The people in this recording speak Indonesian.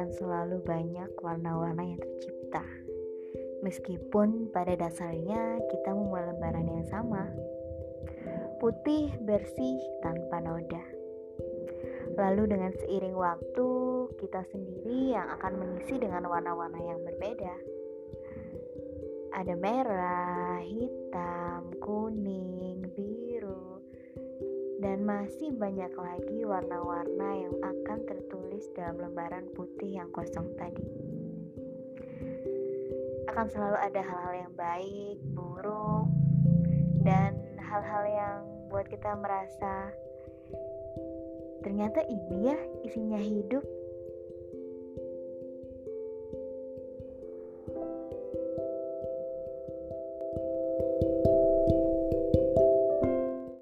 akan selalu banyak warna-warna yang tercipta. Meskipun pada dasarnya kita membawa lembaran yang sama, putih bersih tanpa noda. Lalu dengan seiring waktu, kita sendiri yang akan mengisi dengan warna-warna yang berbeda. Ada merah, hitam, kuning, biru, dan masih banyak lagi warna-warna yang akan dalam lembaran putih yang kosong tadi. Akan selalu ada hal-hal yang baik, buruk, dan hal-hal yang buat kita merasa ternyata ini ya isinya hidup